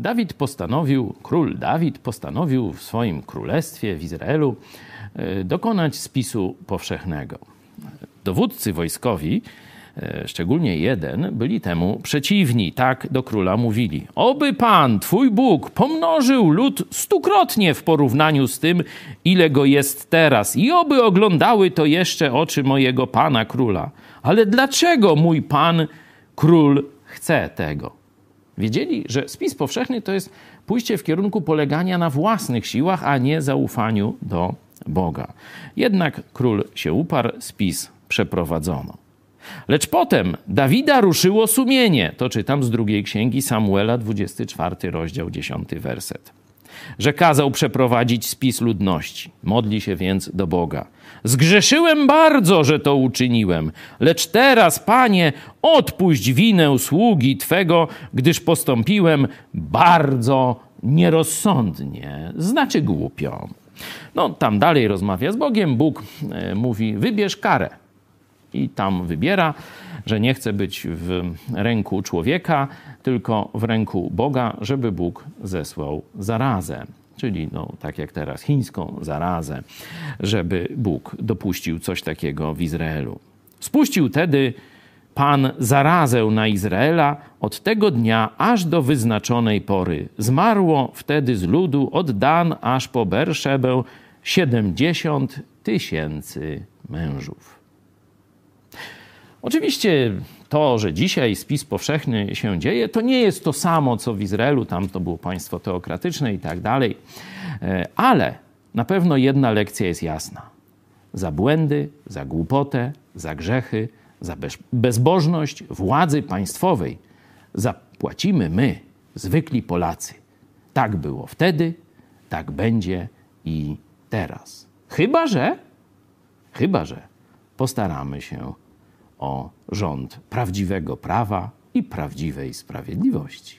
Dawid postanowił, król Dawid postanowił w swoim królestwie w Izraelu e, dokonać spisu powszechnego. Dowódcy wojskowi, e, szczególnie jeden, byli temu przeciwni. Tak do króla mówili: Oby pan, twój Bóg, pomnożył lud stukrotnie w porównaniu z tym, ile go jest teraz, i oby oglądały to jeszcze oczy mojego pana króla. Ale dlaczego mój pan król chce tego? Wiedzieli, że spis powszechny to jest pójście w kierunku polegania na własnych siłach, a nie zaufaniu do Boga. Jednak król się uparł, spis przeprowadzono. Lecz potem Dawida ruszyło sumienie. To czytam z drugiej księgi Samuela, 24 rozdział, 10 werset. Że kazał przeprowadzić spis ludności. Modli się więc do Boga. Zgrzeszyłem bardzo, że to uczyniłem, lecz teraz, Panie, odpuść winę sługi Twego, gdyż postąpiłem bardzo nierozsądnie, znaczy głupio. No, tam dalej rozmawia z Bogiem. Bóg e, mówi: wybierz karę. I tam wybiera, że nie chce być w ręku człowieka, tylko w ręku Boga, żeby Bóg zesłał zarazę czyli no, tak jak teraz chińską zarazę, żeby Bóg dopuścił coś takiego w Izraelu. Spuścił tedy Pan zarazę na Izraela od tego dnia aż do wyznaczonej pory. Zmarło wtedy z ludu od Dan aż po Berszebę siedemdziesiąt tysięcy mężów. Oczywiście to, że dzisiaj spis powszechny się dzieje, to nie jest to samo, co w Izraelu, tam to było państwo teokratyczne i tak dalej. E, ale na pewno jedna lekcja jest jasna. Za błędy, za głupotę, za grzechy, za bezbożność władzy państwowej zapłacimy my, zwykli Polacy. Tak było wtedy, tak będzie i teraz. Chyba, że, chyba, że postaramy się o rząd prawdziwego prawa i prawdziwej sprawiedliwości.